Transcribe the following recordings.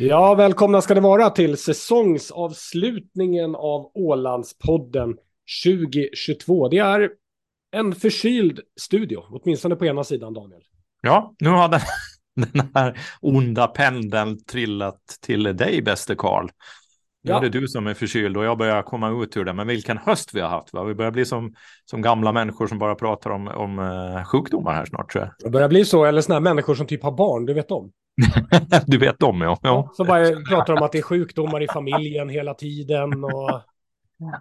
Ja, välkomna ska det vara till säsongsavslutningen av Ålandspodden 2022. Det är en förkyld studio, åtminstone på ena sidan, Daniel. Ja, nu har den, den här onda pendeln trillat till dig, bäste Karl. Nu Ja. är det du som är förkyld och jag börjar komma ut ur det. Men vilken höst vi har haft. Va? Vi börjar bli som, som gamla människor som bara pratar om, om eh, sjukdomar här snart. Tror Det börjar bli så, eller sådana här människor som typ har barn, du vet om. Du vet om, ja. ja. Som bara pratar om att det är sjukdomar i familjen hela tiden och...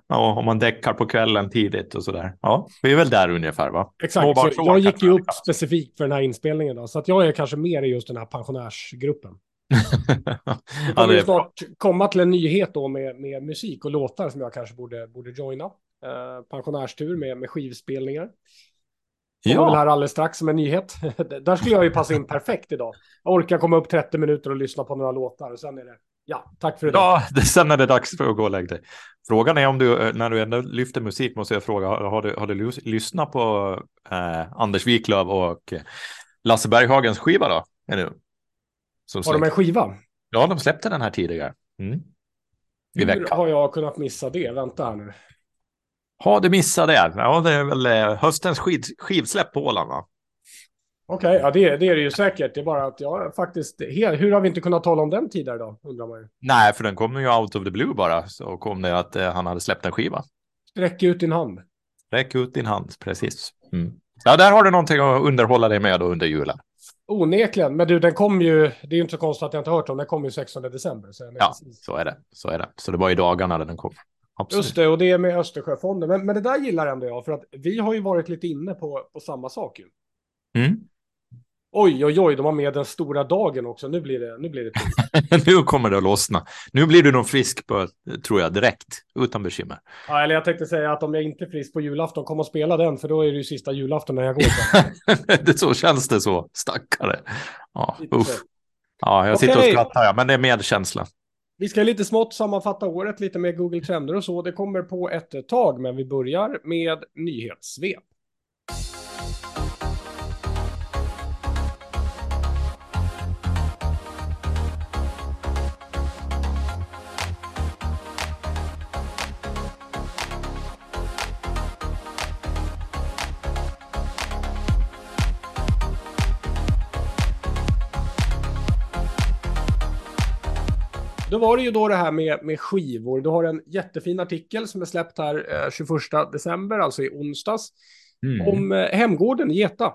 ja. Om man däckar på kvällen tidigt och sådär. Ja, vi är väl där ungefär, va? Exakt, så jag gick ju upp specifikt för den här inspelningen då, så att jag är kanske mer i just den här pensionärsgruppen. Vi ja, kommer bra. snart komma till en nyhet då med, med musik och låtar som jag kanske borde, borde joina. Eh, pensionärstur med, med skivspelningar. Kommer väl här alldeles strax som en nyhet. Där skulle jag ju passa in perfekt idag. Jag orkar komma upp 30 minuter och lyssna på några låtar och sen är det, ja, tack för idag. ja det, sen är det dags för att gå och lägga dig. Frågan är om du, eh, när du ändå lyfter musik, måste jag fråga, har du, har du lys- lyssnat på eh, Anders Wiklöf och eh, Lasse Berghagens skiva då? Är det, som Har de en skiva? Ja, de släppte den här tidigare. Mm. I Hur veckan. har jag kunnat missa det? Vänta här nu. Har du missat det? Ja, det är väl eh, höstens skiv, skivsläpp på Åland, va? Okej, ja det, det är det ju säkert. Det är bara att jag faktiskt, hur har vi inte kunnat tala om den tidigare då, undrar man ju. Nej, för den kom ju out of the blue bara. Så kom det att eh, han hade släppt en skiva. Sträck ut din hand. Räck ut din hand, precis. Mm. Ja, där har du någonting att underhålla dig med under julen. Onekligen, men du den kom ju, det är ju inte så konstigt att jag inte hört om den kom ju 16 december. Så den Ja, så är det. Så är det. Så det var i dagarna den kom. Absolut. Just det, och det är med Östersjöfonden. Men, men det där gillar ändå jag, för att vi har ju varit lite inne på, på samma sak ju. Mm. Oj, oj, oj, de har med den stora dagen också. Nu blir det, nu blir det nu kommer det att lossna. Nu blir du nog frisk på, tror jag, direkt. Utan bekymmer. ja, eller jag tänkte säga att om jag inte är frisk på julafton, kom och spela den, för då är det ju sista julafton när jag går. det så känns det så, stackare. Ja, uff. Ja, jag sitter och skrattar, ja, men det är medkänsla. Vi ska lite smått sammanfatta året, lite med Google Trender och så. Det kommer på ett tag, men vi börjar med nyhetssvep. Då var det ju då det här med, med skivor. Du har en jättefin artikel som är släppt här eh, 21 december, alltså i onsdags, Mm. om eh, Hemgården i Geta.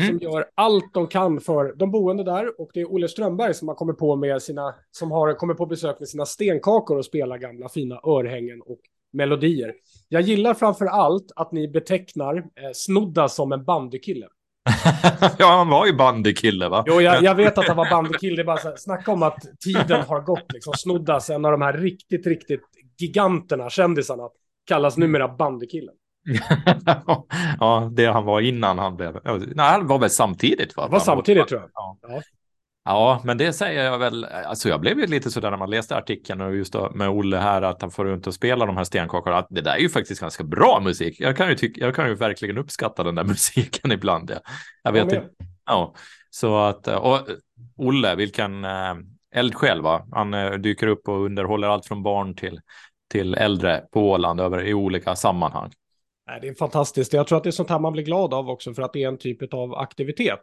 Som Mm. gör allt de kan för de boende där. Och det är Olle Strömberg som har kommit på med sina, som har kommit på besök med sina stenkakor och spelar gamla fina örhängen och melodier. Jag gillar framför allt att ni betecknar eh, Snodda som en bandykille. ja, han var ju bandykille, va? Jo, jag, jag vet att han var bandykille. Bara här, snacka om att tiden har gått. Liksom. Snoddas, en av de här riktigt, riktigt giganterna, kändisarna, kallas numera bandykillen. ja, det han var innan han blev... Nej, han var väl samtidigt, va? Det var samtidigt tror jag. Ja. Ja. Ja, men det säger jag väl. Alltså jag blev ju lite sådär när man läste artikeln och just med Olle här att han får runt och spela de här stenkakorna. Att det där är ju faktiskt ganska bra musik. Jag kan ju, tycka, jag kan ju verkligen uppskatta den där musiken ibland. Jag, jag vet inte. Ja, så att och Olle, vilken äh, eldsjäl va? Han äh, dyker upp och underhåller allt från barn till till äldre på Åland över i olika sammanhang. Det är fantastiskt. Jag tror att det är sånt här man blir glad av också för att det är en typ av aktivitet.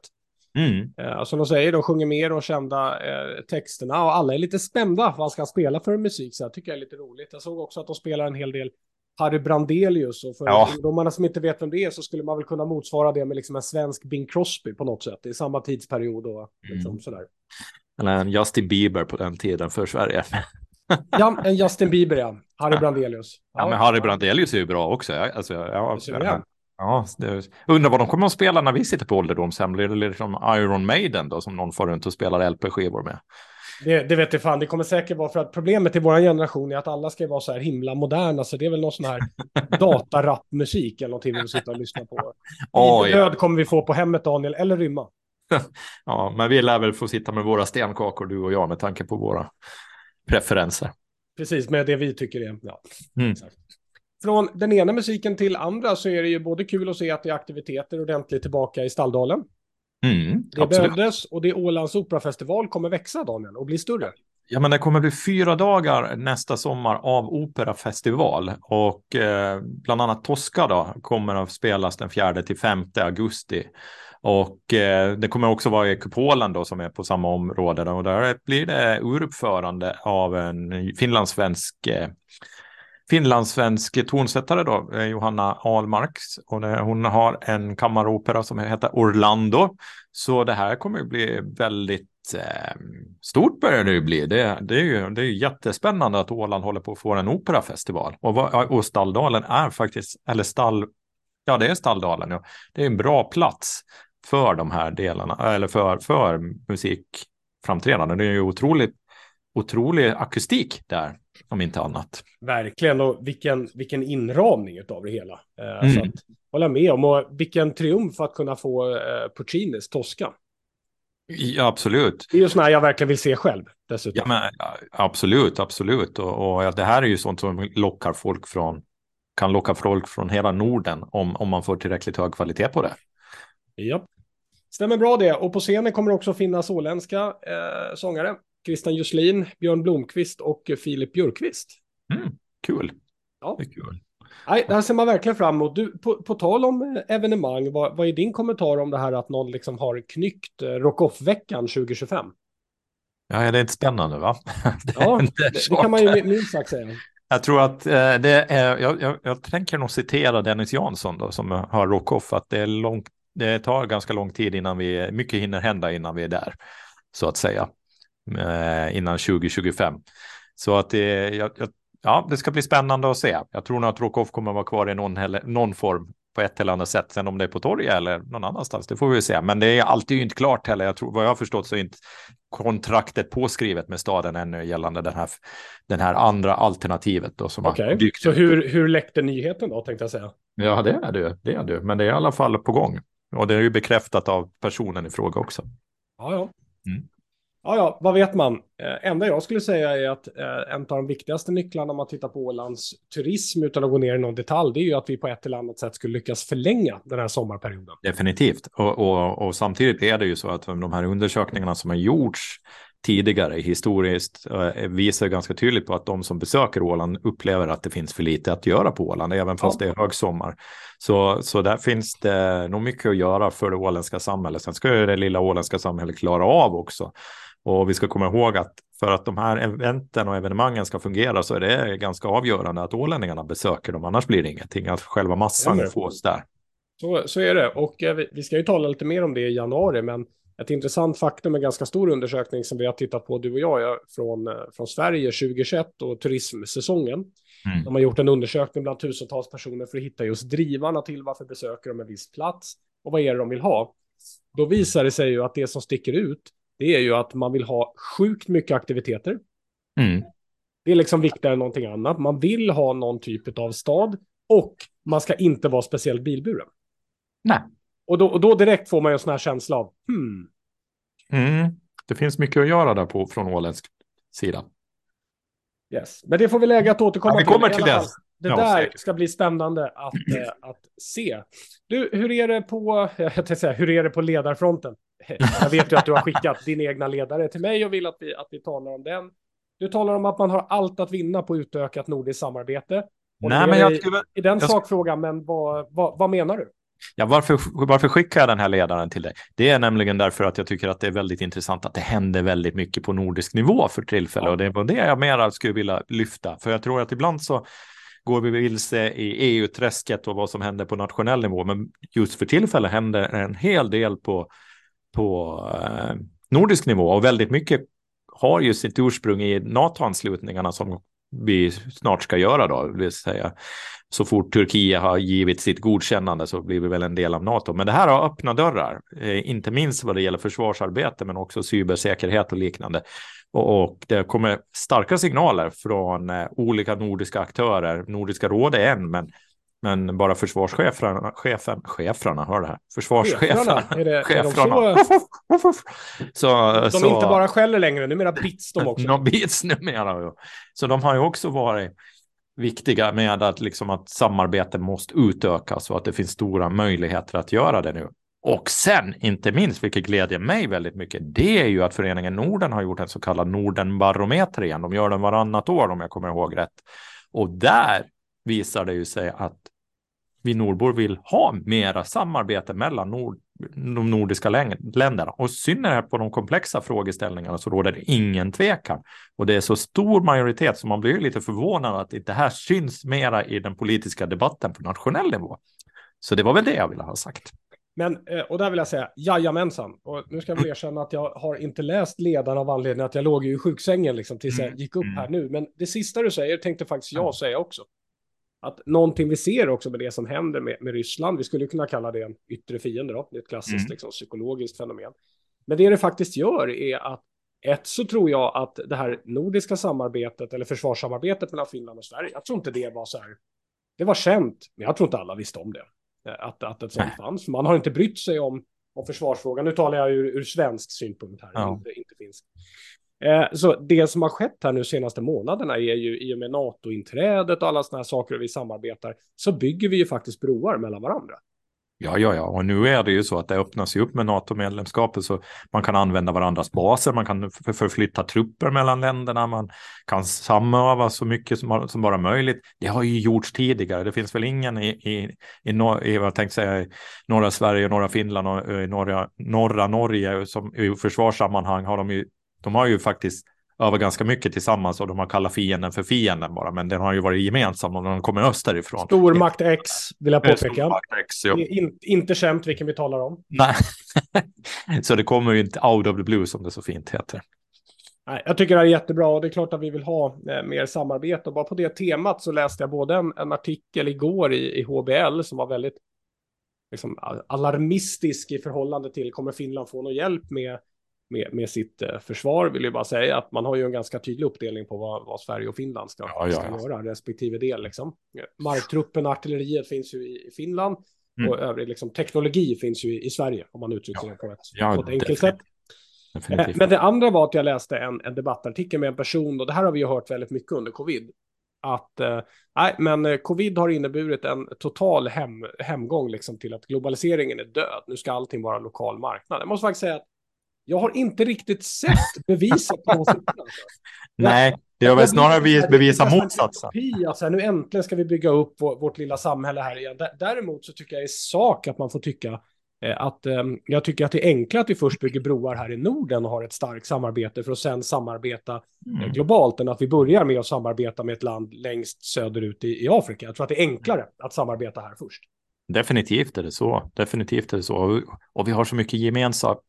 Mm. Eh, som de säger, de sjunger med de kända eh, texterna och alla är lite spända vad ska han spela för musik. Så jag tycker jag är lite roligt. Jag såg också att de spelar en hel del Harry Brandelius och för Ja. ungdomarna som inte vet vem det är så skulle man väl kunna motsvara det med liksom en svensk Bing Crosby på något sätt. Det är samma tidsperiod och liksom Mm. sådär. Eller en Justin Bieber på den tiden för Sverige. Ja, en Justin Bieber ja. Harry Brandelius. Ja, men Harry Brandelius är ju bra också. Ja, Alltså, ja. Ja, undrar vad de kommer att spela när vi sitter på ålderdomshem. Blir det liksom Iron Maiden då som någon får runt och spelar LP-skivor med? Det, det vet jag fan, det kommer säkert vara för att problemet i vår generation är att alla ska vara så här himla moderna, så det är väl någon sån här datarappmusik eller någonting vi vill sitta och lyssna på. Oj. Död kommer vi få på hemmet Daniel, eller rymma. Ja, men vi lär väl få sitta med våra stenkakor, du och jag, med tanke på våra preferenser. Precis, med det vi tycker är, ja. Mm. Från den ena musiken till andra så är det ju både kul att se att det är aktiviteter ordentligt tillbaka i Stalldalen. Mm, Det absolut. behövdes och det Ålands operafestival kommer växa, Daniel, och bli större. Ja, men det kommer bli fyra dagar nästa sommar av operafestival och eh, bland annat Tosca då kommer att spelas den 4 till 5 augusti. Och eh, det kommer också vara i Kupolen då som är på samma område då, och där blir det uruppförande av en finlandssvensk eh, finlandssvensk tonsättare då, eh, Johanna Ahlmarks. Och det, hon har en kammaropera som heter Orlando. Så det här kommer att bli väldigt eh, stort börjar det ju bli. Det, det, är ju, det är ju jättespännande att Åland håller på att få en operafestival. Och, och Stalldalen är faktiskt, eller Stall, ja det är Stalldalen, ja. det är en bra plats för de här delarna, eller för, för musikframträdanden. Det är ju otroligt, otrolig akustik där, om inte annat. Verkligen, och vilken, vilken inramning av det hela. Eh, Mm. Så att, hålla med om, och vilken triumf att kunna få eh, Puccinis Tosca. Ja, absolut. Det är ju sådana jag verkligen vill se själv, dessutom. Ja, men, absolut, absolut. Och, och ja, det här är ju sånt som lockar folk från, kan locka folk från hela Norden om, om man får tillräckligt hög kvalitet på det. Ja. Stämmer bra det. Och på scenen kommer det också finnas åländska eh, sångare. Christian Jusslin, Björn Blomqvist och Filip Björkqvist. Mm, kul. Ja. Det är kul. Nej, det här ser man verkligen fram emot. Du, på, på tal om eh, evenemang, vad, vad är din kommentar om det här att någon liksom har knyckt eh, Rock-Off-veckan 2025? Ja, det är inte spännande va? Det Ja, det, det kan man ju minst sagt säga. Jag tror att eh, det är, jag, jag, jag tänker nog citera Dennis Jansson då, som har Rockoff, att det, är långt, det tar ganska lång tid innan vi, mycket hinner hända innan vi är där, så att säga, eh, innan 2025. Så att det, jag, jag, ja, det ska bli spännande att se. Jag tror nog att Rockoff kommer att vara kvar i någon, någon form på ett eller annat sätt. Sen om det är på torget eller någon annanstans, det får vi se. Men det är alltid inte klart heller. Jag tror, vad jag har förstått så är inte kontraktet påskrivet med staden ännu gällande den här, den här andra alternativet då som Okej, har dykt så hur, hur läckte nyheten då, tänkte jag säga? Ja, det är det. Det är det. Men det är i alla fall på gång. Och det är ju bekräftat av personen i fråga också. Ja, ja. Mm. Ja, ja, vad vet man? Eh, enda jag skulle säga är att eh, en av de viktigaste nycklarna om man tittar på Ålands turism utan att gå ner i någon detalj, det är ju att vi på ett eller annat sätt skulle lyckas förlänga den här sommarperioden. Definitivt. Och, och, och samtidigt är det ju så att de här undersökningarna som har gjorts tidigare historiskt eh, visar ganska tydligt på att de som besöker Åland upplever att det finns för lite att göra på Åland, även fast Ja. det är högsommar. Så, så där finns det nog mycket att göra för det åländska samhället. Sen ska ju det lilla åländska samhället klara av också. Och vi ska komma ihåg att för att de här eventen och evenemangen ska fungera så är det ganska avgörande att ålänningarna besöker dem, annars blir det ingenting. Att själva massan Stämmer. fås där. Så, så är det. Och eh, vi, vi ska ju tala lite mer om det i januari, men ett intressant faktum, en ganska stor undersökning som vi har tittat på, du och jag, ja, från, eh, från Sverige 2021 och turismsäsongen. Mm. De har gjort en undersökning bland tusentals personer för att hitta just drivarna till varför besöker de en viss plats och vad är det de vill ha. Då visar det sig ju att det som sticker ut, det är ju att man vill ha sjukt mycket aktiviteter. Mm. Det är liksom viktigare än någonting annat. Man vill ha någon typ av stad och man ska inte vara speciellt bilburen. Nej. Och då, och då direkt får man ju en sån här känsla av, hmm, Mm. Det finns mycket att göra där på från åländsk sida. yes. Men det får vi lägga att återkomma Ja, vi till. kommer till alla det. fall, Det Ja, där säkert. ska bli spännande att, eh, att se. Du, hur är det på, jag säga, hur är det på ledarfronten? Jag vet ju att du har skickat din egna ledare till mig och vill att vi, att vi talar om den. Du talar om att man har allt att vinna på utökat nordiskt samarbete. Och Nej, men är jag skulle... i den jag- sakfrågan, men vad, vad, vad menar du? Ja, varför, varför skickar jag den här ledaren till dig? Det är nämligen därför att jag tycker att det är väldigt intressant att det händer väldigt mycket på nordisk nivå för tillfället. Ja. Och det var det jag mer skulle vilja lyfta. För jag tror att ibland så går vi vilse i EU-träsket och vad som händer på nationell nivå. Men just för tillfället händer en hel del på, på eh, nordisk nivå. Och väldigt mycket har ju sitt ursprung i NATO-anslutningarna som vi snart ska göra då, det vill säga så fort Turkiet har givit sitt godkännande så blir vi väl en del av NATO. Men det här har öppna dörrar, eh, inte minst vad det gäller försvarsarbete, men också cybersäkerhet och liknande. Och, och det kommer starka signaler från eh, olika nordiska aktörer. Nordiska rådet är en, men, men bara försvarscheferna, chefen, cheferna, hör det här, försvarscheferna. Cheferna? Är det- är de så- så, De så, inte bara skäller längre, numera bits de också. någon bits numera. ja. Så de har ju också varit viktiga med att, liksom att samarbete måste utökas och att det finns stora möjligheter att göra det nu. Och sen, inte minst, vilket glädjer mig väldigt mycket, det är ju att Föreningen Norden har gjort en så kallad Nordenbarometer igen. De gör den varannat år om jag kommer ihåg rätt. Och där visar det ju sig att vi nordbor vill ha mera samarbete mellan nord, de nordiska länderna och i synnerhet på de komplexa frågeställningarna så råder det ingen tvekan. Och det är så stor majoritet så man blir lite förvånad att det här syns mera i den politiska debatten på nationell nivå. Så det var väl det jag ville ha sagt. Men, eh, och där vill jag säga, jajamensan. Och nu ska jag väl erkänna att jag har inte läst ledaren av anledning att jag låg i sjuksängen liksom tills jag mm. gick upp här mm. nu. Men det sista du säger tänkte faktiskt jag säga också. Att någonting vi ser också med det som händer med, med Ryssland, vi skulle kunna kalla det en yttre fiende då, det är ett klassiskt mm. liksom, psykologiskt fenomen. Men det det faktiskt gör är att ett så tror jag att det här nordiska samarbetet eller försvarssamarbetet mellan Finland och Sverige, jag tror inte det var så här, det var känt, men jag tror inte alla visste om det. Eh, att, att ett sånt fanns. Man har inte brytt sig om, om försvarsfrågan. Nu talar jag ur, ur svensk synpunkt här, ja. inte, inte finsk. Eh, så det som har skett här nu senaste månaderna är ju i och med NATO-inträdet och alla sådana här saker och vi samarbetar så bygger vi ju faktiskt broar mellan varandra. Ja, ja, ja, och nu är det ju så att det öppnas ju upp med NATO-medlemskapet så man kan använda varandras baser, man kan förflytta trupper mellan länderna, man kan samöva så mycket som, som bara möjligt. Det har ju gjorts tidigare. Det finns väl ingen i, i, i, nor i vad jag säga, norra Sverige, norra Finland och eh, i norra, norra Norge som i försvarssammanhang har de ju, de har ju faktiskt över ganska mycket tillsammans och de har kallat fienden för fienden bara, men den har ju varit gemensam om de kommer österifrån. Stormakt X vill jag påpeka. Stormakt X, ja. In, inte känt vilken vi talar om. Nej, så det kommer ju inte out of the blue som det så fint heter. Nej, jag tycker det här är jättebra och det är klart att vi vill ha eh, mer samarbete och bara på det temat så läste jag både en, en artikel igår i, i HBL som var väldigt liksom, alarmistisk i förhållande till kommer Finland få någon hjälp med med, med sitt eh, försvar vill jag bara säga att man har ju en ganska tydlig uppdelning på vad, vad Sverige och Finland ska, ja, ja, ska ja. göra, respektive del. Liksom. Marktruppen, artilleriet finns ju i Finland mm. och övrig liksom, teknologi finns ju i, i Sverige, om man uttrycker det på ett, på ett enkelt sätt. Definitivt. Men det andra var att jag läste en, en debattartikel med en person, och det här har vi ju hört väldigt mycket under covid, att eh, nej, men eh, covid har inneburit en total hem, hemgång liksom till att globaliseringen är död. Nu ska allting vara lokal marknad. Jag måste faktiskt säga att jag har inte riktigt sett beviset på siffrorna. Nej, det har väl snarare bevisat motsatsen. Alltså, nu äntligen ska vi bygga upp vår, vårt lilla samhälle här igen. Däremot så tycker jag i sak att man får tycka eh, att eh, jag tycker att det är enklare att vi först bygger broar här i Norden och har ett starkt samarbete för att sen samarbeta eh, mm. globalt än att vi börjar med att samarbeta med ett land längst söderut i, i Afrika. Jag tror att det är enklare att samarbeta här först. Definitivt är det så. Definitivt är det så. Och, och vi har så mycket gemensamt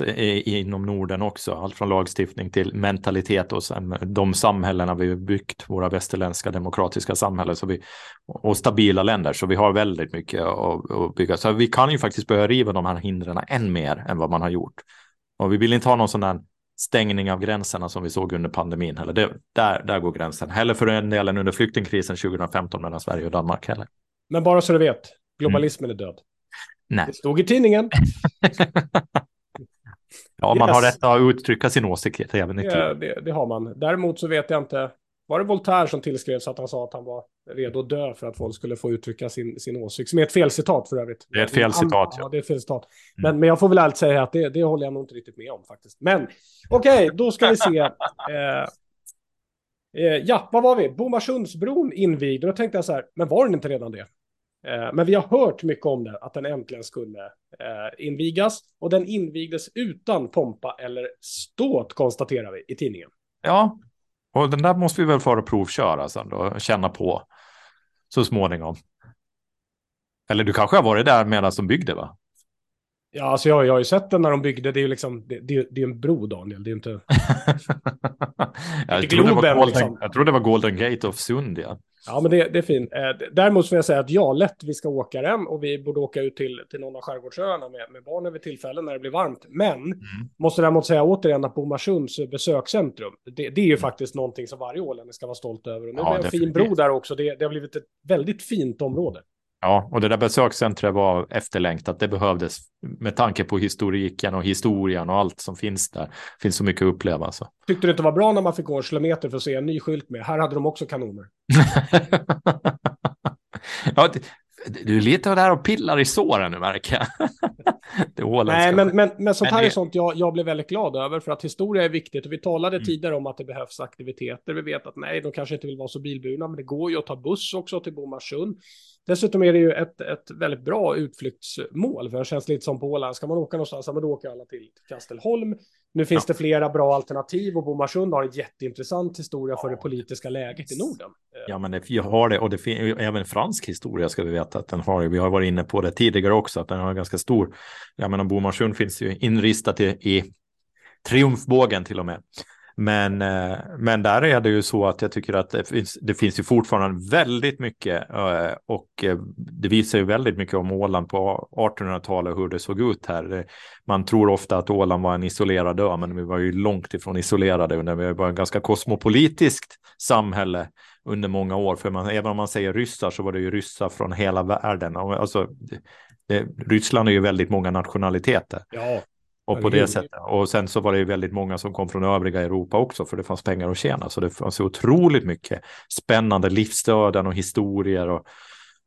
inom Norden också, allt från lagstiftning till mentalitet och sen de samhällena vi byggt, våra västerländska demokratiska samhällen så vi, och stabila länder, så vi har väldigt mycket att, att bygga. Så vi kan ju faktiskt börja riva de här hindren än mer än vad man har gjort. Och vi vill inte ha någon sån där stängning av gränserna som vi såg under pandemin heller. Det, där, där går gränsen. Heller för den delen under flyktingkrisen 2015 mellan Sverige och Danmark heller. Men bara så du vet, globalismen mm. är död. Nej. Det stod i tidningen. Ja, man yes. har rätt att uttrycka sin åsikt även i ja, det, det, har man. Däremot så vet jag inte. Var det Voltaire som tillskrevs att han sa att han var redo att dö för att folk skulle få uttrycka sin, sin åsikt? Som är ett felcitat för övrigt. Det är ett felcitat, ja. ja. det är ett felcitat. Mm. Men, men jag får väl ärligt säga att det, det håller jag nog inte riktigt med om faktiskt. Men okej, okay, då ska vi se. Eh, eh, ja, vad var vi? Bomarsundsbron invigd. Och då tänkte jag så här, men var den inte redan det? Eh, men vi har hört mycket om det, att den äntligen skulle eh, invigas. Och den invigdes utan pompa eller ståt, konstaterar vi i tidningen. Ja, och den där måste vi väl föra provköra sen då, känna på så småningom. Eller du kanske har varit där medan de byggde, va? Ja, alltså jag, jag har ju sett den när de byggde. Det är ju liksom, det, det, det är en bro, Daniel. Det är inte... jag, inte trodde Globen, Golden, liksom. jag trodde det var Golden Gate of Sund, ja. Ja, men det, det är fint. Eh, däremot får jag säga att ja, lätt vi ska åka den och vi borde åka ut till, till någon av skärgårdsöarna med, med barnen vid tillfällen när det blir varmt. Men mm. måste däremot säga återigen att Bomarsunds besökscentrum, det, det är ju mm. faktiskt någonting som varje ålänning ska vara stolt över. Och nu ja, blir en fin bro där också. Det, det har blivit ett väldigt fint område. Ja, och det där besökscentret var efterlängtat. Det behövdes med tanke på historiken och historien och allt som finns där. Det finns så mycket att uppleva. Så. Tyckte du inte det var bra när man fick gå en kilometer för att se en ny skylt med? Här hade de också kanoner. ja, det, du är lite där och pillar i såren nu märker jag. det Nej, men, men, men sånt här men det... är sånt jag, jag blir väldigt glad över för att historia är viktigt och vi talade mm. tidigare om att det behövs aktiviteter. Vi vet att nej, de kanske inte vill vara så bilburna, men det går ju att ta buss också till Bomarsund. Dessutom är det ju ett, ett väldigt bra utflyktsmål, för det känns lite som på Åland. Ska man åka någonstans, då åker alla till Kastelholm. Nu finns ja. det flera bra alternativ och Bomarsund har en jätteintressant historia för det politiska läget i Norden. Ja, men det, jag har det och det finns även fransk historia ska vi veta att den har. Vi har varit inne på det tidigare också, att den har ganska stor. Jag menar, Bomarsund finns ju inristat i, i triumfbågen till och med. Men, eh, men där är det ju så att jag tycker att det finns, det finns ju fortfarande väldigt mycket eh, och eh, det visar ju väldigt mycket om Åland på 1800-talet hur det såg ut här. Man tror ofta att Åland var en isolerad ö, men vi var ju långt ifrån isolerade. Vi var ett ganska kosmopolitiskt samhälle under många år. För man, även om man säger ryssar så var det ju ryssar från hela världen. Alltså, det, Ryssland är ju väldigt många nationaliteter. Ja. Och på det sättet. Och sen så var det ju väldigt många som kom från övriga Europa också, för det fanns pengar att tjäna. Så det fanns otroligt mycket spännande livsöden och historier, och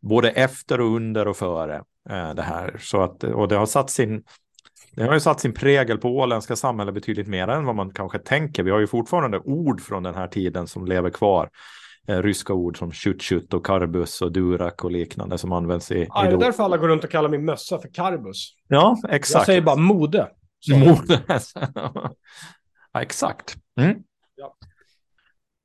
både efter och under och före eh, det här. Så att, och det har satt sin, det har ju satt sin prägel på åländska samhället betydligt mer än vad man kanske tänker. Vi har ju fortfarande ord från den här tiden som lever kvar. Eh, ryska ord som chut och karbus och durak och liknande som används i... Ja, det är därför alla går runt och kallar min mössa för karbus. Ja, exakt. Jag säger bara mode. Ja, exakt. Mm. Ja.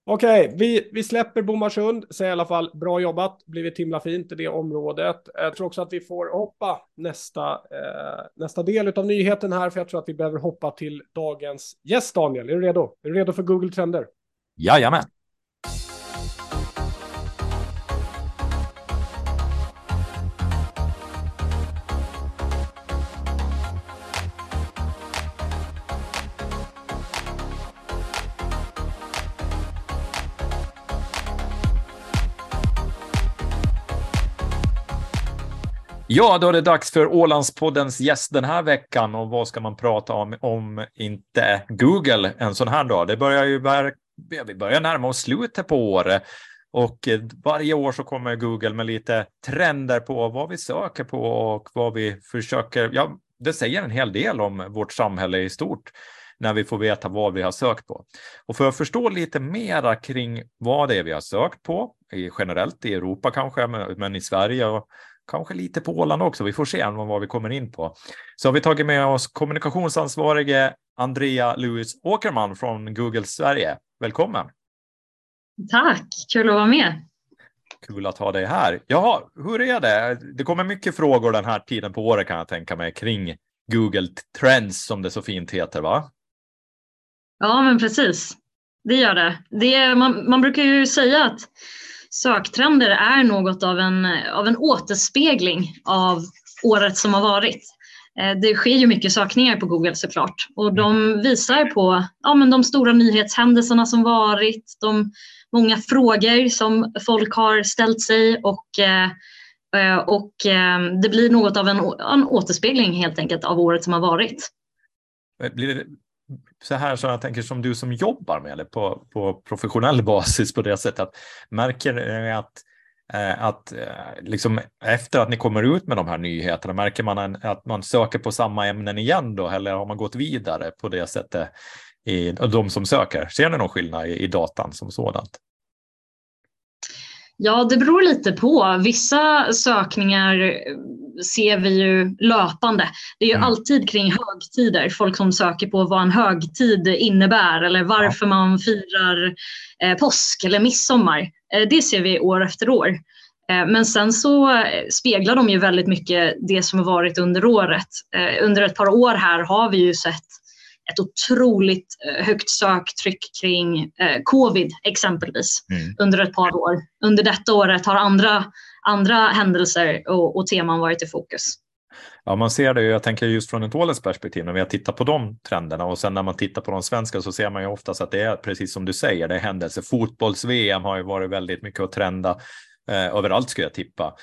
Okej, okay, vi, vi släpper Bomarsund, säger i alla fall bra jobbat, blivit himla fint i det området. Jag tror också att vi får hoppa nästa, eh, nästa del av nyheten här, för jag tror att vi behöver hoppa till dagens gäst, Daniel. Är du redo? Är du redo för Google Trender? Jajamän. Ja, då är det dags för Ålandspoddens gäst den här veckan. Och vad ska man prata om om inte Google en sån här dag? Det börjar ju vi börjar närma oss slutet på året. Och eh, varje år så kommer Google med lite trender på vad vi söker på och vad vi försöker. Ja, det säger en hel del om vårt samhälle i stort när vi får veta vad vi har sökt på. Och för att förstå lite mera kring vad det är vi har sökt på, generellt i Europa kanske, men i Sverige och kanske lite på Åland också. Vi får se vad vi kommer in på. Så har vi tagit med oss kommunikationsansvarige Andrea Lewis Åkerman från Google Sverige. Välkommen! Tack, kul att vara med. Kul att ha dig här. Jaha, hur är det? Det kommer mycket frågor den här tiden på året kan jag tänka mig kring Google Trends som det så fint heter, va? Ja, men precis. Det gör det. det är, man, man brukar ju säga att söktrender är något av en, av en återspegling av året som har varit. Eh, det sker ju mycket sökningar på Google såklart och de visar på ja, men de stora nyhetshändelserna som varit, de många frågor som folk har ställt sig och, eh, eh, och det blir något av en, en återspegling helt enkelt av året som har varit. Blir det, så här som jag tänker som du som jobbar med det på, på professionell basis på det sättet att märker ni att eh, att eh, liksom efter att ni kommer ut med de här nyheterna, märker man en, att man söker på samma ämnen igen då, eller har man gått vidare på det sättet i de som söker? Ser ni någon skillnad i, i datan som sådant? Ja, det beror lite på. Vissa sökningar ser vi ju löpande. Det är ju mm. alltid kring högtider, folk som söker på vad en högtid innebär eller varför man firar eh, påsk eller midsommar. Eh, det ser vi år efter år. Eh, men sen så speglar de ju väldigt mycket det som har varit under året. Eh, under ett par år här har vi ju sett ett otroligt eh, högt söktryck kring eh, covid exempelvis mm. under ett par år. Under detta året har andra, andra händelser och, och teman varit i fokus. Ja, man ser det. Jag tänker just från ett åländskt perspektiv när vi har tittat på de trenderna och sen när man tittar på de svenska så ser man ju oftast att det är precis som du säger, det är händelser. Fotbolls-VM har ju varit väldigt mycket att trenda eh, överallt skulle jag tippa.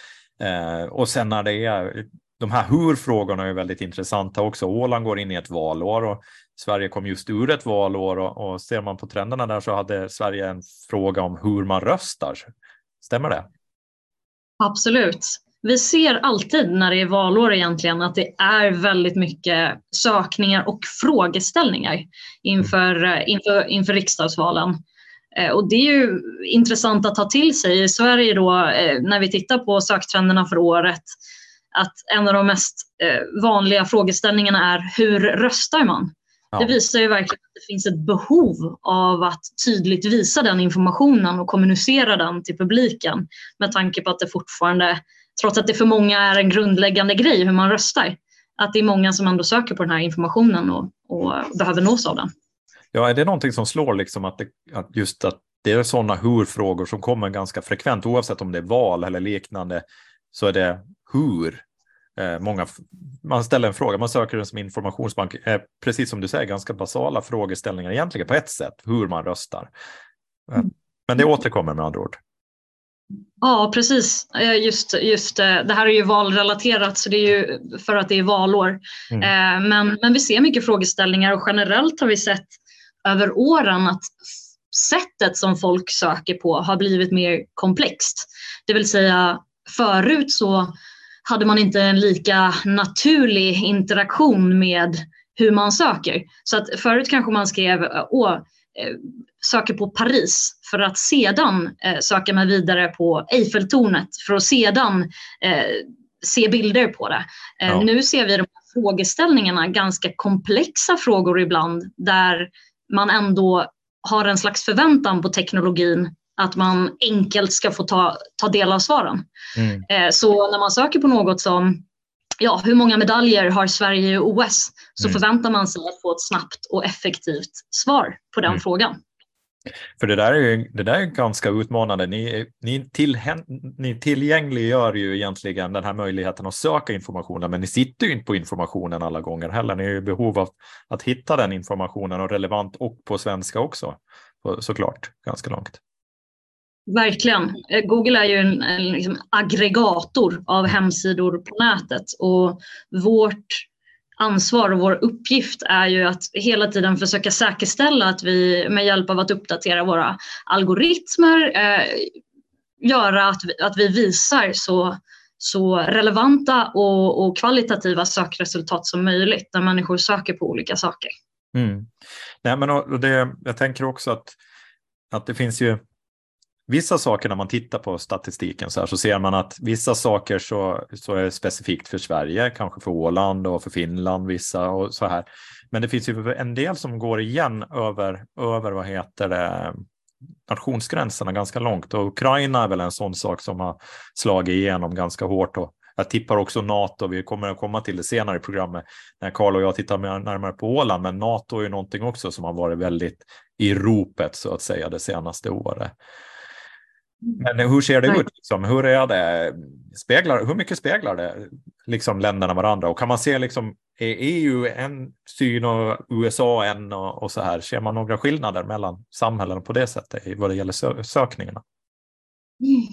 Eh, och sen när det är de här hur-frågorna är väldigt intressanta också. Åland går in i ett valår och Sverige kom just ur ett valår och, och ser man på trenderna där så hade Sverige en fråga om hur man röstar. Stämmer det? Absolut. vi ser alltid när det är valår egentligen att det är väldigt mycket sökningar och frågeställningar inför, inför, inför riksdagsvalen. Eh, och det är ju intressant att ta till sig i Sverige då eh, när vi tittar på söktrenderna för året att en av de mest eh, vanliga frågeställningarna är hur röstar man? Ja. Det visar ju verkligen att det finns ett behov av att tydligt visa den informationen och kommunicera den till publiken med tanke på att det fortfarande, trots att det för många är en grundläggande grej hur man röstar, att det är många som ändå söker på den här informationen och, och behöver nås av den. Ja, är det någonting som slår liksom att, det, att just att det är sådana hur-frågor som kommer ganska frekvent, oavsett om det är val eller liknande, så är det hur. Eh, många, man ställer en fråga, man söker den som informationsbank, eh, precis som du säger, ganska basala frågeställningar egentligen på ett sätt, hur man röstar. Eh, mm. Men det återkommer med andra ord. Ja, precis. Just, just det här är ju valrelaterat så det är ju för att det är valår. Mm. Men, men vi ser mycket frågeställningar och generellt har vi sett över åren att sättet som folk söker på har blivit mer komplext. Det vill säga förut så hade man inte en lika naturlig interaktion med hur man söker. Så att förut kanske man skrev Åh, eh, söker på Paris för att sedan eh, söka mig vidare på Eiffeltornet för att sedan eh, se bilder på det. Ja. Nu ser vi de här frågeställningarna, ganska komplexa frågor ibland där man ändå har en slags förväntan på teknologin att man enkelt ska få ta, ta del av svaren. Mm. Eh, så när man söker på något som ja, hur många medaljer har Sverige i OS? Så mm. förväntar man sig att få ett snabbt och effektivt svar på den mm. frågan. För det där är ju det där är ganska utmanande. Ni, ni, till, ni tillgängliggör ju egentligen den här möjligheten att söka informationen, men ni sitter ju inte på informationen alla gånger heller. Ni är i behov av att hitta den informationen och relevant och på svenska också, såklart, ganska långt. Verkligen. Eh, Google är ju en, en liksom aggregator av hemsidor på nätet och vårt ansvar och vår uppgift är ju att hela tiden försöka säkerställa att vi med hjälp av att uppdatera våra algoritmer eh, göra att vi, att vi visar så, så relevanta och, och kvalitativa sökresultat som möjligt när människor söker på olika saker. Mm. Nej, men och det, jag tänker också att, att det finns ju vissa saker när man tittar på statistiken så, här, så ser man att vissa saker så, så är specifikt för Sverige, kanske för Åland och för Finland vissa och så här. Men det finns ju en del som går igen över, över vad heter det, nationsgränserna ganska långt och Ukraina är väl en sån sak som har slagit igenom ganska hårt och jag tippar också NATO, vi kommer att komma till det senare i programmet när Karl och jag tittar närmare på Åland, men NATO är ju någonting också som har varit väldigt i ropet så att säga det senaste året. Men hur ser det Nej. ut? Liksom? Hur, är det? Speglar, hur mycket speglar det liksom, länderna varandra? Och kan man se, liksom, är EU en syn och USA en och, och så här? Ser man några skillnader mellan samhällen på det sättet vad det gäller sö sökningarna? Mm.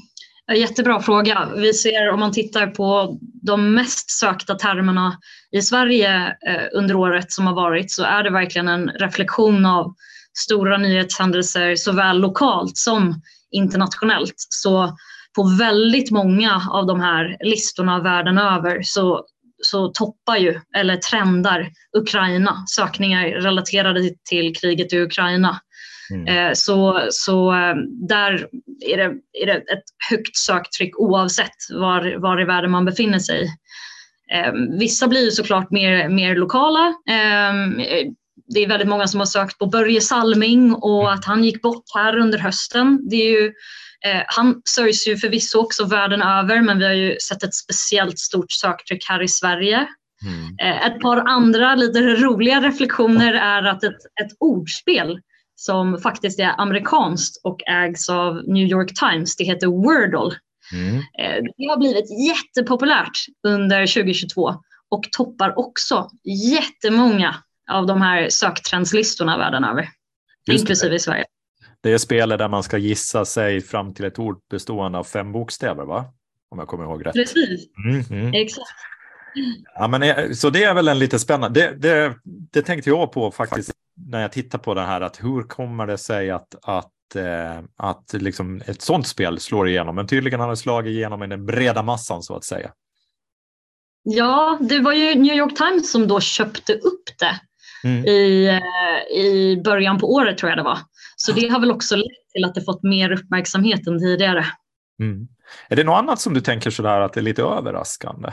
Jättebra fråga. Vi ser om man tittar på de mest sökta termerna i Sverige eh, under året som har varit så är det verkligen en reflektion av stora nyhetshändelser såväl lokalt som internationellt. Så på väldigt många av de här listorna världen över så, så toppar ju, eller trendar, Ukraina sökningar relaterade till kriget i Ukraina. Mm. Eh, så, så eh, där är det, är det ett högt söktryck oavsett var, var i världen man befinner sig. Eh, vissa blir såklart mer, mer lokala det är väldigt många som har sökt på Börje Salming och mm. att han gick bort här under hösten. Det är ju, eh, han sörjs ju förvisso också världen över men vi har ju sett ett speciellt stort söktryck här i Sverige. Mm. Eh, ett par andra lite roliga reflektioner är att ett, ett ordspel som faktiskt är amerikanskt och ägs av New York Times, det heter Wordle. Mm. Eh, det har blivit jättepopulärt under 2022 och toppar också jättemånga av de här söktrendslistorna världen över, Just inklusive det. i Sverige. Det är spelet där man ska gissa sig fram till ett ord bestående av fem bokstäver, va? Om jag kommer ihåg rätt. Precis, mm, mm. exakt. Ja, men, eh, så det är väl en lite spännande, det, det, det tänkte jag på faktiskt när jag tittar på det här, att hur kommer det sig att, att att, eh, att liksom ett sånt spel slår igenom, men tydligen har det slagit igenom i den breda massan så att säga. Ja, det var ju New York Times som då köpte upp det mm. i, eh, i början på året tror jag det var. Så det har väl också lett till att det fått mer uppmärksamhet än tidigare. Mm. Är det något annat som du tänker sådär att det är lite överraskande?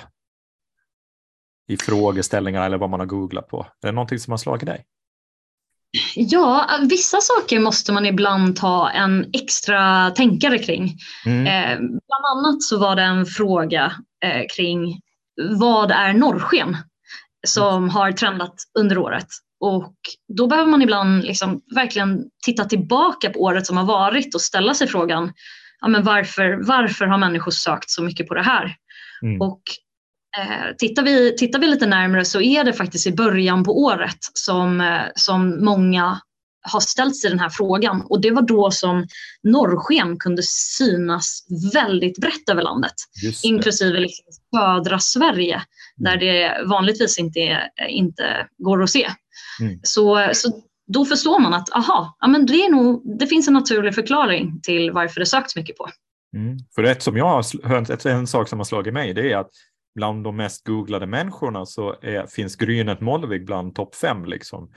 I frågeställningar eller vad man har googlat på? Är det någonting som har slagit dig? Ja, vissa saker måste man ibland ta en extra tänkare kring. Mm. Eh, bland annat så var det en fråga eh, kring vad är norrsken som har trendat under året. Och då behöver man ibland liksom verkligen titta tillbaka på året som har varit och ställa sig frågan ja, men varför, varför har människor sökt så mycket på det här? Mm. Och eh, tittar, vi, tittar vi lite närmare så är det faktiskt i början på året som, eh, som många har ställt sig den här frågan och det var då som norrsken kunde synas väldigt brett över landet, inklusive liksom södra Sverige mm. där det vanligtvis inte, inte går att se. Mm. Så, så då förstår man att aha, ja, men det, är nog, det finns en naturlig förklaring till varför det söks mycket på. Mm. För ett som jag hört, en sak som har slagit mig det är att bland de mest googlade människorna så är, finns Grynet Molvig bland topp fem. Liksom.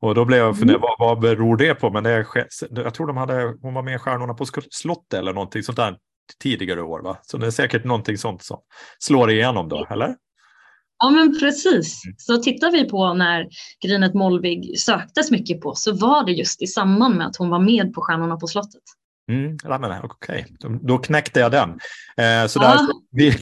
Och då blev jag funderad, mm. vad, vad beror det på? Men det är, jag tror de hade, hon var med i Stjärnorna på slottet eller någonting sånt där tidigare år. Va? Så det är säkert någonting sånt som slår igenom då, eller? Ja men precis. Mm. Så tittar vi på när Grynet Molvig söktes mycket på så var det just i samband med att hon var med på Stjärnorna på slottet. Mm, Okej, okay. då knäckte jag den. Eh, så där, vi,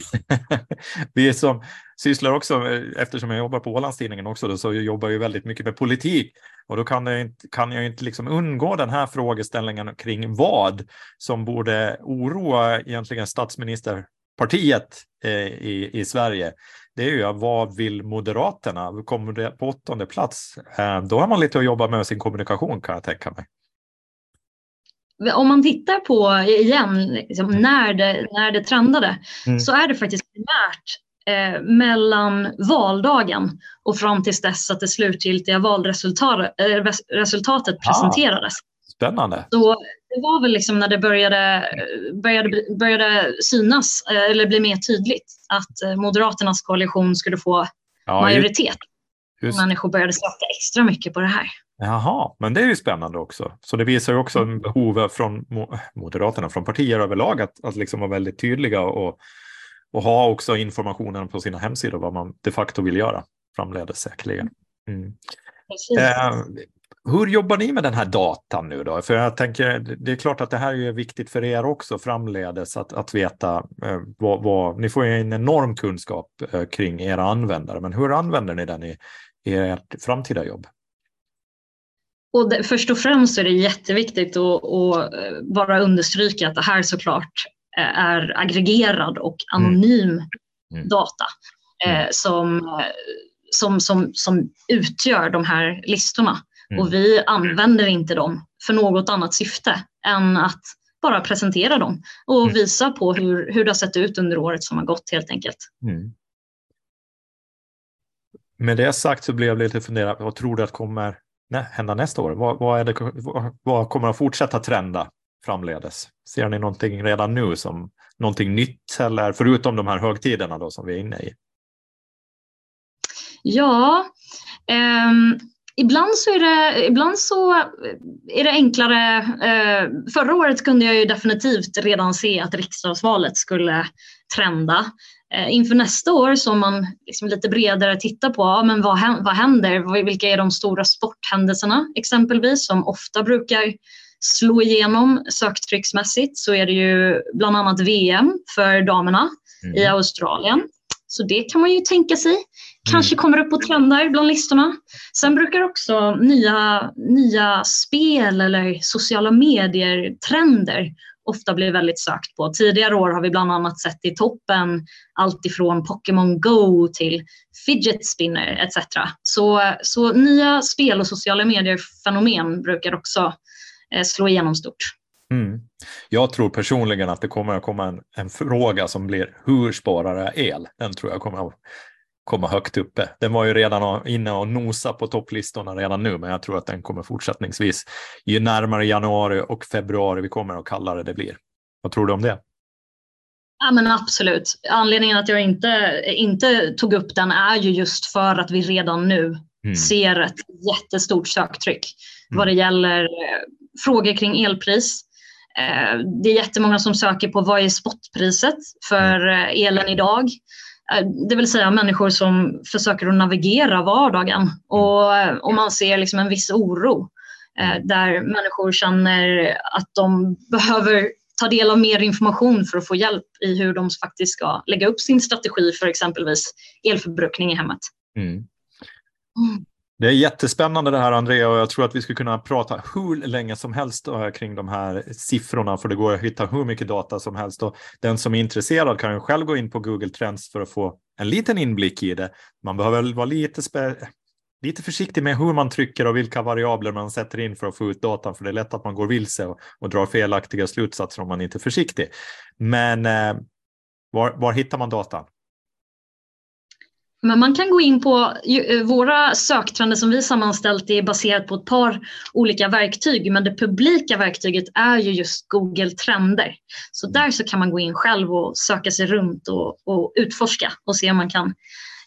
vi som sysslar också, eftersom jag jobbar på Ålandstidningen också, då, så jobbar jag väldigt mycket med politik. Och då kan, det inte, kan jag inte liksom undgå den här frågeställningen kring vad som borde oroa egentligen statsministerpartiet eh, i, i Sverige det är ju vad vill Moderaterna? Kommer det på åttonde plats? Eh, då har man lite att jobba med sin kommunikation kan jag tänka mig. Om man tittar på igen liksom, mm. när, det, när det trendade mm. så är det faktiskt primärt eh, mellan valdagen och fram tills dess att det slutgiltiga valresultatet eh, presenterades. Spännande. Så det var väl liksom när det började, började, började synas eh, eller bli mer tydligt att eh, Moderaternas koalition skulle få ja, majoritet. Just. Människor började söka extra mycket på det här. Jaha, men det är ju spännande också. Så det visar ju också en behov från Moderaterna, från partier överlag, att, att liksom vara väldigt tydliga och, och ha också informationen på sina hemsidor vad man de facto vill göra framledes säkerligen. Mm. Eh, hur jobbar ni med den här datan nu då? För jag tänker, det är klart att det här är viktigt för er också framledes att, att veta eh, vad, vad, ni får ju en enorm kunskap eh, kring era användare, men hur använder ni den i, i ert framtida jobb? Och det, först och främst är det jätteviktigt att, att eh, bara understryka att det här såklart eh, är aggregerad och mm. anonym mm. Mm. data eh, som, som, som, som utgör de här listorna. Mm. Och vi använder inte dem för något annat syfte än att bara presentera dem och mm. visa på hur, hur det har sett ut under året som har gått helt enkelt. Mm. Med det sagt så blev jag lite funderad, vad tror du att kommer hända nästa år? Vad, vad, är det, vad, vad kommer att fortsätta trenda framledes? Ser ni någonting redan nu som någonting nytt eller förutom de här högtiderna då som vi är inne i? Ja, um Ibland så är det, ibland så är det enklare. Eh, förra året kunde jag ju definitivt redan se att riksdagsvalet skulle trenda. Eh, inför nästa år som man liksom lite bredare tittar på ja, men vad, vad händer, vilka är de stora sporthändelserna exempelvis som ofta brukar slå igenom söktrycksmässigt så är det ju bland annat VM för damerna mm. i Australien. Så det kan man ju tänka sig. Kanske mm. kommer upp på trendar bland listorna. Sen brukar också nya, nya spel eller sociala medier-trender ofta blir väldigt sökt på. Tidigare år har vi bland annat sett i toppen allt ifrån Pokémon Go till fidget spinner etc. Så, så nya spel och sociala medier-fenomen brukar också eh, slå igenom stort. Mm. Jag tror personligen att det kommer att komma en, en fråga som blir hur sparar jag el? Den tror jag kommer att komma högt uppe. Den var ju redan inne och nosa på topplistorna redan nu, men jag tror att den kommer fortsättningsvis. Ju närmare januari och februari vi kommer och kallare det blir. Vad tror du om det? Ja, men absolut. Anledningen att jag inte, inte tog upp den är ju just för att vi redan nu mm. ser ett jättestort söktryck mm. vad det gäller eh, frågor kring elpris. Eh, det är jättemånga som söker på vad är spotpriset för mm. eh, elen idag. Det vill säga människor som försöker att navigera vardagen och, och man ser liksom en viss oro mm. där människor känner att de behöver ta del av mer information för att få hjälp i hur de faktiskt ska lägga upp sin strategi för exempelvis elförbrukning i hemmet. Mm. Mm. Det är jättespännande det här Andrea och jag tror att vi skulle kunna prata hur länge som helst kring de här siffrorna för det går att hitta hur mycket data som helst och den som är intresserad kan ju själv gå in på Google Trends för att få en liten inblick i det. Man behöver vara lite lite försiktig med hur man trycker och vilka variabler man sätter in för att få ut datan, för det är lätt att man går vilse och, och drar felaktiga slutsatser om man inte är försiktig. Men eh, var, var hittar man datan? Men man kan gå in på eh, våra söktrender som vi sammanställt är baserat på ett par olika verktyg men det publika verktyget är ju just Google Trender. Så där så kan man gå in själv och söka sig runt och, och utforska och se om man kan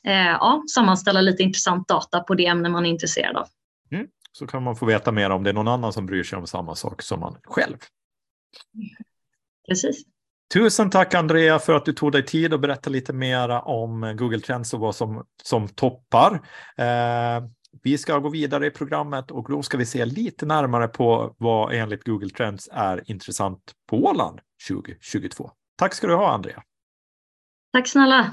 eh, ja, sammanställa lite intressant data på det ämne man är intresserad av. Mm. Så kan man få veta mer om det är någon annan som bryr sig om samma sak som man själv. Precis. Tusen tack Andrea för att du tog dig tid och berätta lite mer om Google Trends och vad som, som toppar. Eh, vi ska gå vidare i programmet och då ska vi se lite närmare på vad enligt Google Trends är intressant på Åland 2022. Tack ska du ha Andrea. Tack snälla.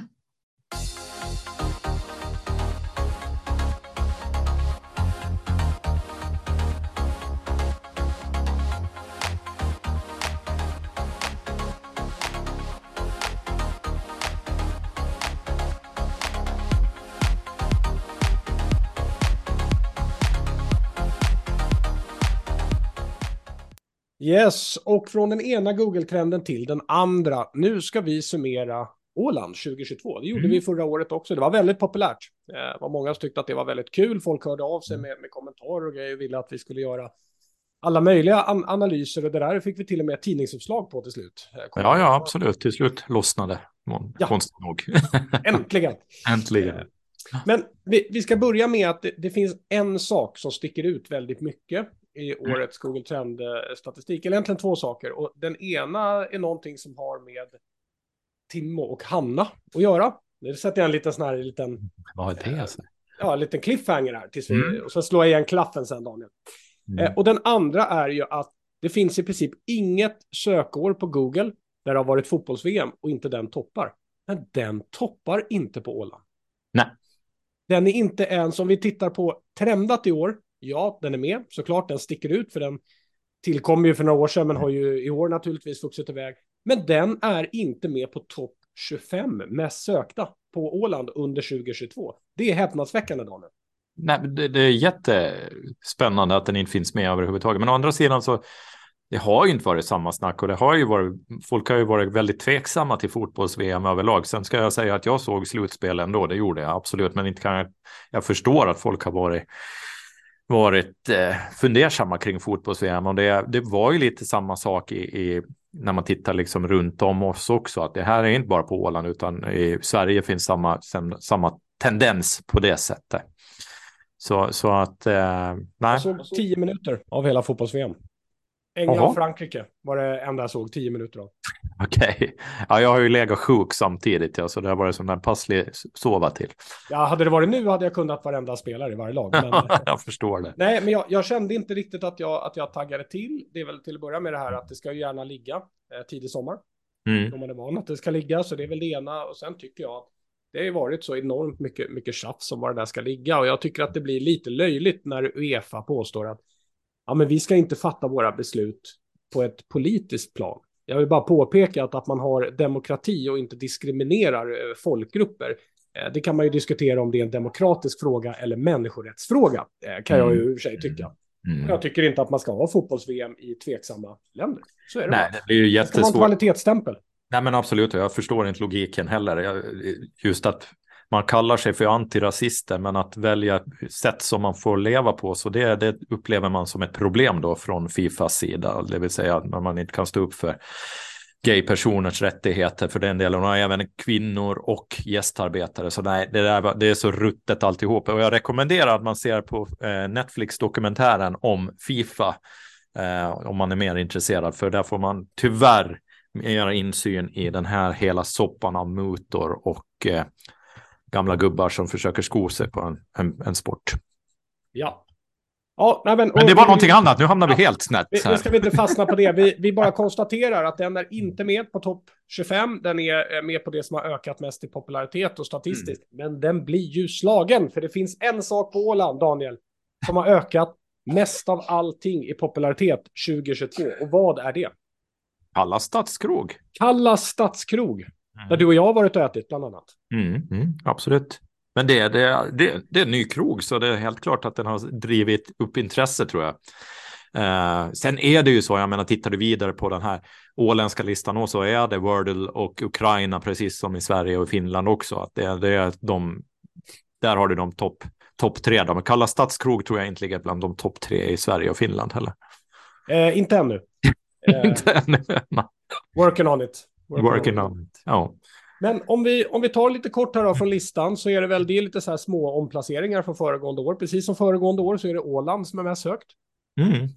Yes, och från den ena Google-trenden till den andra. Nu ska vi summera Åland 2022. Det gjorde mm. vi förra året också. Det var väldigt populärt. Eh, det var många som tyckte att det var väldigt kul. Folk hörde av sig mm. med, med kommentarer och grejer och ville att vi skulle göra alla möjliga an analyser och det där fick vi till och med tidningsuppslag på till slut. Eh, ja, ja, absolut. Till slut lossnade ja. konstigt nog. Äntligen. Äntligen. Eh, men vi, vi, ska börja med att det, det, finns en sak som sticker ut väldigt mycket i mm. årets Google Trend-statistik. Eller egentligen två saker. Och den ena är någonting som har med Timo och Hanna att göra. Nu sätter jag en liten sån här liten... Vad är det? Alltså? Ja, en liten cliffhanger här. Tills vi, mm. Och så slår jag igen klaffen sen, Daniel. Mm. Eh, och den andra är ju att det finns i princip inget sökår på Google där det har varit fotbolls-VM och inte den toppar. Men den toppar inte på Åland. Nej. Den är inte ens, om vi tittar på trendat i år, ja, den är med, såklart, den sticker ut för den tillkom ju för några år sedan, men har ju i år naturligtvis vuxit iväg. Men den är inte med på topp 25 mest sökta på Åland under 2022. Det är häpnadsväckande, Daniel. Nej, det, det, är jättespännande att den inte finns med överhuvudtaget. Men å andra sidan så det har ju inte varit samma snack och det har ju varit, folk har ju varit väldigt tveksamma till fotbolls-VM överlag. Sen ska jag säga att jag såg slutspel ändå, det gjorde jag absolut, men inte kan jag, jag förstår att folk har varit varit eh, fundersamma kring fotbolls-VM och det, det var ju lite samma sak i, i, när man tittar liksom runt om oss också, att det här är inte bara på Åland utan i Sverige finns samma, samma tendens på det sättet. Så, så att, eh, nej. Jag såg tio minuter av hela fotbolls-VM. England-Frankrike var det enda jag såg tio minuter av. Okej. Okay. Ja, jag har ju legat sjuk samtidigt, ja, så det har varit som en passlig sova till. Ja, hade det varit nu hade jag kunnat varenda spelare i varje lag. Men... jag förstår det. Nej, men jag, jag, kände inte riktigt att jag, att jag taggade till. Det är väl till att börja med det här att det ska ju gärna ligga eh, tidig sommar. Mm. Om man är van att det ska ligga, så det är väl det ena. Och sen tycker jag att det har ju varit så enormt mycket, mycket tjafs om var det där ska ligga. Och jag tycker att det blir lite löjligt när Uefa påstår att ja, men vi ska inte fatta våra beslut på ett politiskt plan. Jag vill bara påpeka att, att man har demokrati och inte diskriminerar eh, folkgrupper. Eh, det kan man ju diskutera om det är en demokratisk fråga eller människorättsfråga, eh, kan jag ju i och för sig tycka. Mm. Jag tycker inte att man ska ha fotbolls-VM i tveksamma länder. Så är det. Nej, det blir ju jättesvårt. Det ska vara en kvalitetsstämpel. Nej, men absolut. Jag förstår inte logiken heller. Just att man kallar sig för antirasister, men att välja sätt som man får leva på, så det, det upplever man som ett problem då från Fifas sida, det vill säga när man inte kan stå upp för gaypersoners rättigheter för den delen och även kvinnor och gästarbetare. Så nej, det, där, det är så ruttet alltihop. Och jag rekommenderar att man ser på eh, Netflix-dokumentären om Fifa eh, om man är mer intresserad, för där får man tyvärr mer insyn i den här hela soppan av mutor och eh, gamla gubbar som försöker sko sig på en, en, en sport. Ja. Ja, nej, men, men det var någonting annat, nu hamnar vi helt snett. Vi, nu ska vi inte fastna på det. Vi, vi bara konstaterar att den är inte med på topp 25. Den är med på det som har ökat mest i popularitet och statistiskt. Mm. Men den blir ju slagen, för det finns en sak på Åland, Daniel, som har ökat mest av allting i popularitet 2022. Och vad är det? Kalla stadskrog. Kalla stadskrog. Mm. Där du och jag har varit och ätit bland annat. Mm, mm, absolut. Men det, det, det, det är en ny krog, så det är helt klart att den har drivit upp intresse tror jag. Eh, sen är det ju så, jag menar, tittar du vidare på den här åländska listan så är det Wordle och Ukraina, precis som i Sverige och Finland också. Att det, det är de, där har du de topp top tre. De kalla stadskrog tror jag inte ligger bland de topp tre i Sverige och Finland heller. Eh, inte ännu. inte ännu. Working on it. Working, on, it. Ja. Men om vi, om vi tar lite kort här då från listan så är det väl det är lite så här små omplaceringar från föregående år. Precis som föregående år så är det Åland som är mest sökt. Mm.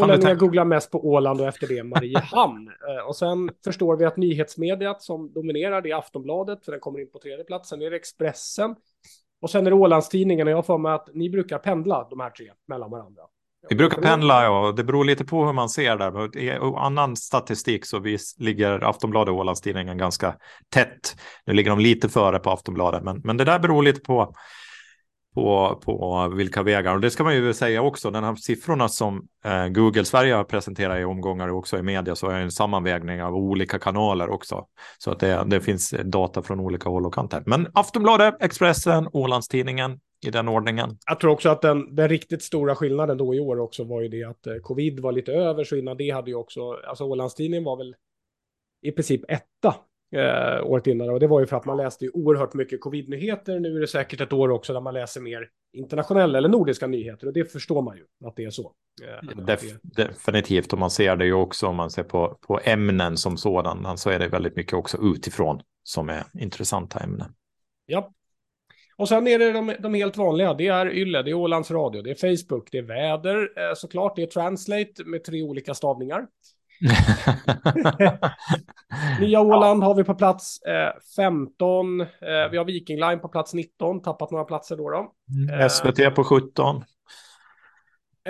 Ålänningar googlar mest på Åland och efter det Mariehamn. Eh, och sen förstår vi att nyhetsmediet som dominerar det är Aftonbladet, för den kommer in på tredje plats. Sen är det Expressen. Och sen är det Ålandstidningen och jag får mig att ni brukar pendla de här tre mellan varandra. Vi brukar pendla, ja. Det beror lite på hur man ser där. I annan statistik så vi ligger Aftonbladet och Ålandstidningen ganska tätt. Nu ligger de lite före på Aftonbladet, men, men det där beror lite på på, på vilka vägar. Och det ska man ju säga också, den här siffrorna som eh, Google Sverige har presenterat i omgångar och också i media så är en sammanvägning av olika kanaler också. Så att det, det finns data från olika håll och kanter. Men Aftonbladet, Expressen, Ålandstidningen i den ordningen. Jag tror också att den, den riktigt stora skillnaden då i år också var ju det att eh, covid var lite över, så innan det hade ju också, alltså Ålandstidningen var väl i princip etta eh, året innan. Och det var ju för att man läste ju oerhört mycket covid-nyheter. Nu är det säkert ett år också där man läser mer internationella eller nordiska nyheter. Och det förstår man ju att det är så. Eh, Def definitivt, och man ser det ju också om man ser på, på ämnen som sådan. Så är det väldigt mycket också utifrån som är intressanta ämnen. Ja. Och sen är det de, de helt vanliga. Det är Yle, det är Ålands Radio, det är Facebook, det är väder eh, såklart, det är Translate med tre olika stavningar. Nya Åland har vi på plats eh, 15. Eh, vi har Viking Line på plats 19, tappat några platser då. då. Mm, eh, SVT på 17.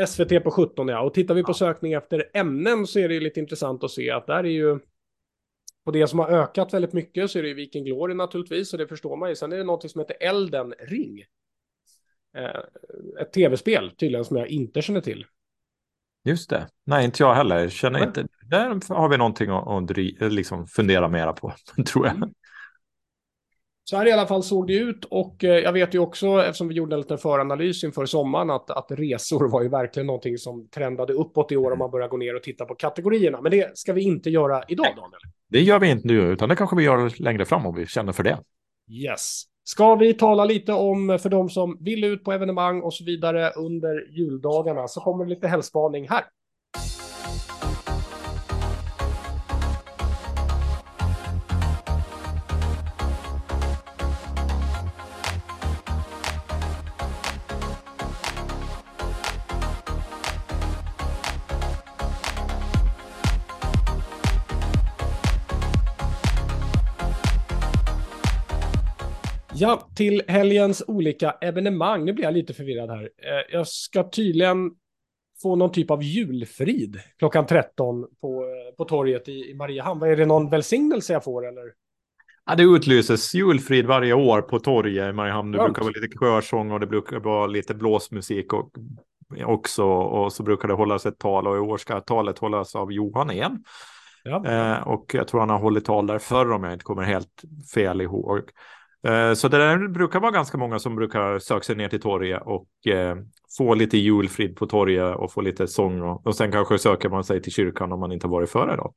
SVT på 17, ja. Och tittar vi på sökning efter ämnen så är det lite intressant att se att där är ju på det som har ökat väldigt mycket så är det ju Viking Glory naturligtvis, och det förstår man ju. Sen är det något som heter Elden Ring. Eh, ett tv-spel tydligen som jag inte känner till. Just det. Nej, inte jag heller. Känner inte. Där har vi någonting att, att liksom fundera mera på, tror jag. Så här i alla fall såg det ut och eh, jag vet ju också, eftersom vi gjorde en liten föranalys inför sommaren, att, att resor var ju verkligen någonting som trendade uppåt i år om man börjar gå ner och titta på kategorierna. Men det ska vi inte göra idag, Daniel. Det gör vi inte nu, utan det kanske vi gör längre fram om vi känner för det. Yes. Ska vi tala lite om, för de som vill ut på evenemang och så vidare under juldagarna, så kommer det lite hälspaning här. Ja, till helgens olika evenemang. Nu blir jag lite förvirrad här. Eh, jag ska tydligen få någon typ av julfrid klockan 13 på, eh, på torget i, Mariehamn. Är det någon välsignelse jag får eller? Ja, det utlyses julfrid varje år på torget i Mariehamn. Det brukar vara lite körsång och det brukar vara lite blåsmusik och, också. Och så brukar det hållas ett tal och i år ska talet hållas av Johan igen. Ja. Eh, och jag tror han har hållit tal där förr om jag inte kommer helt fel ihåg. Eh, så det där brukar vara ganska många som brukar söka sig ner till torget och eh, få lite julfrid på torget och få lite sång och, och sen kanske söker man sig till kyrkan om man inte varit före då.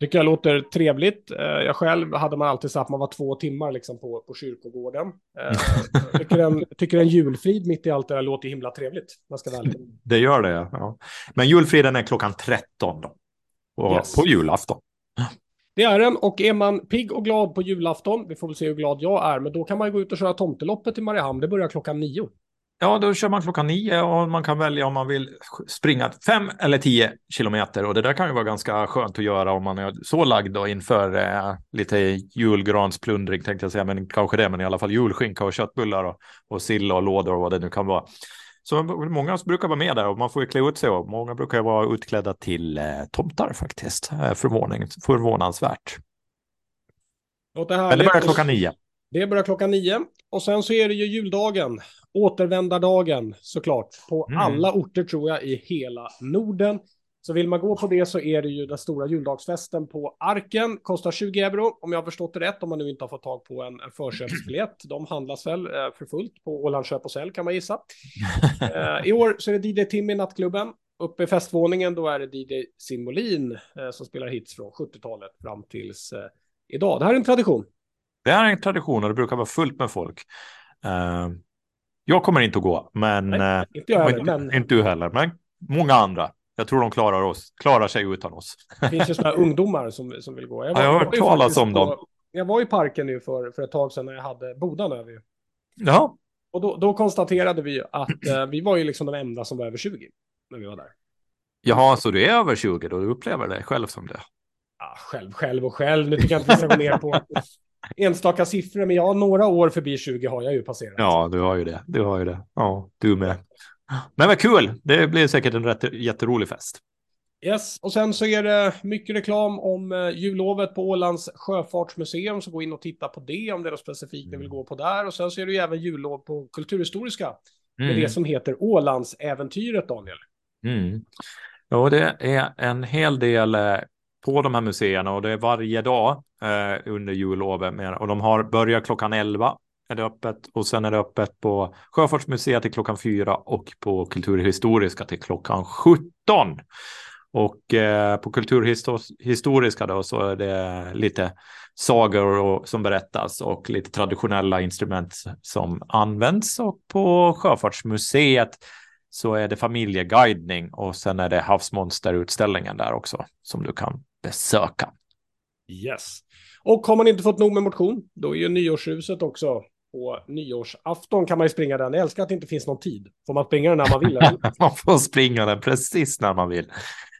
Tycker jag låter trevligt. Eh, jag själv hade man alltid sagt att man var två timmar liksom på, på kyrkogården. Tycker, en, tycker en julfrid mitt i allt det där låter himla trevligt. Man ska väl. Det gör det, ja. Men julfriden är klockan 13 då. Yes. På julafton. Det är den och är man pigg och glad på julafton, vi får väl se hur glad jag är, men då kan man gå ut och köra tomteloppet i Mariehamn. Det börjar klockan nio. Ja, då kör man klockan nio och man kan välja om man vill springa fem eller tio kilometer. Och det där kan ju vara ganska skönt att göra om man är så lagd då inför eh, lite julgransplundring tänkte jag säga, men kanske det, men i alla fall julskinka och köttbullar och, och sill och lådor och vad det nu kan vara. Så många brukar vara med där och man får ju klä ut sig och många brukar vara utklädda till eh, tomtar faktiskt. Eh, förvånansvärt. Låter härligt. Men det börjar klockan nio. Det börjar klockan nio och sen så är det ju juldagen, återvändardagen såklart, på mm. alla orter tror jag i hela Norden. Så vill man gå på det så är det ju den stora juldagsfesten på Arken. Kostar 20 euro om jag har förstått det rätt om man nu inte har fått tag på en, en förköpsbiljett. De handlas väl eh, för fullt på Åland Köp och Sälj kan man gissa. eh, I år så är det DJ Tim i nattklubben. Uppe i festvåningen då är det DJ Simolin eh, som spelar hits från 70-talet fram tills eh, idag. Det här är en tradition. Det är en tradition och det brukar vara fullt med folk. Uh, jag kommer inte att gå, men, Nej, inte, jag heller, men... inte du heller, men många andra. Jag tror de klarar, oss, klarar sig utan oss. Det finns ju sådana ungdomar som, som vill gå. Jag, var, ja, jag har hört talas om på, dem. Jag var i parken nu för, för ett tag sedan när jag hade Bodan över. Ja. Och då, då konstaterade vi att eh, vi var ju liksom de enda som var över 20 när vi var där. Jaha, så du är över 20 då? Du upplever det själv som det? Ja, själv, själv och själv. Nu tycker jag inte vi ska gå ner på enstaka siffror, men ja, några år förbi 20 har jag ju passerat. Ja, du har ju det. Du har ju det. Ja, du med. Men vad kul! Det blir säkert en rätt, jätterolig fest. Yes, och sen så är det mycket reklam om eh, jullovet på Ålands sjöfartsmuseum, så gå in och titta på det om det är något specifikt ni vill mm. gå på där. Och sen så är det ju även jullov på Kulturhistoriska, mm. med det som heter Ålandsäventyret, Daniel. Mm. Ja, det är en hel del eh, på de här museerna och det är varje dag eh, under jullovet. Och de har börjat klockan 11 är det öppet och sen är det öppet på Sjöfartsmuseet till klockan fyra och på Kulturhistoriska till klockan 17. Och eh, på Kulturhistoriska då så är det lite sagor och, som berättas och lite traditionella instrument som används. Och på Sjöfartsmuseet så är det familjeguidning och sen är det havsmonsterutställningen där också som du kan besöka. Yes. Och har man inte fått nog med motion, då är ju nyårshuset också på nyårsafton kan man ju springa den. Jag älskar att det inte finns någon tid. Får man springa den när man vill? man får springa den precis när man vill.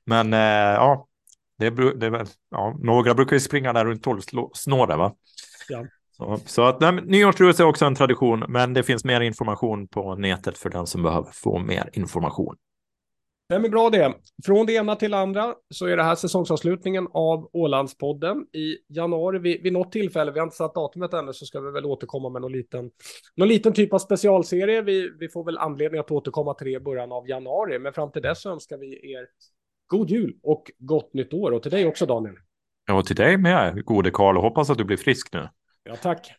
Men eh, ja, det, det, ja, några brukar ju springa där runt tolvsnåret, va? Ja. Så, så att nej, nyårsrus är också en tradition, men det finns mer information på nätet för den som behöver få mer information. Det är bra det. Från det ena till det andra så är det här säsongsavslutningen av Ålandspodden. I januari, vid, vid något tillfälle, vi har inte satt datumet ännu, så ska vi väl återkomma med någon liten, någon liten typ av specialserie. Vi, vi får väl anledning att återkomma till det i början av januari, men fram till dess så önskar vi er god jul och gott nytt år. Och till dig också Daniel. Ja, och till dig med, gode Karl, och hoppas att du blir frisk nu. Ja, tack.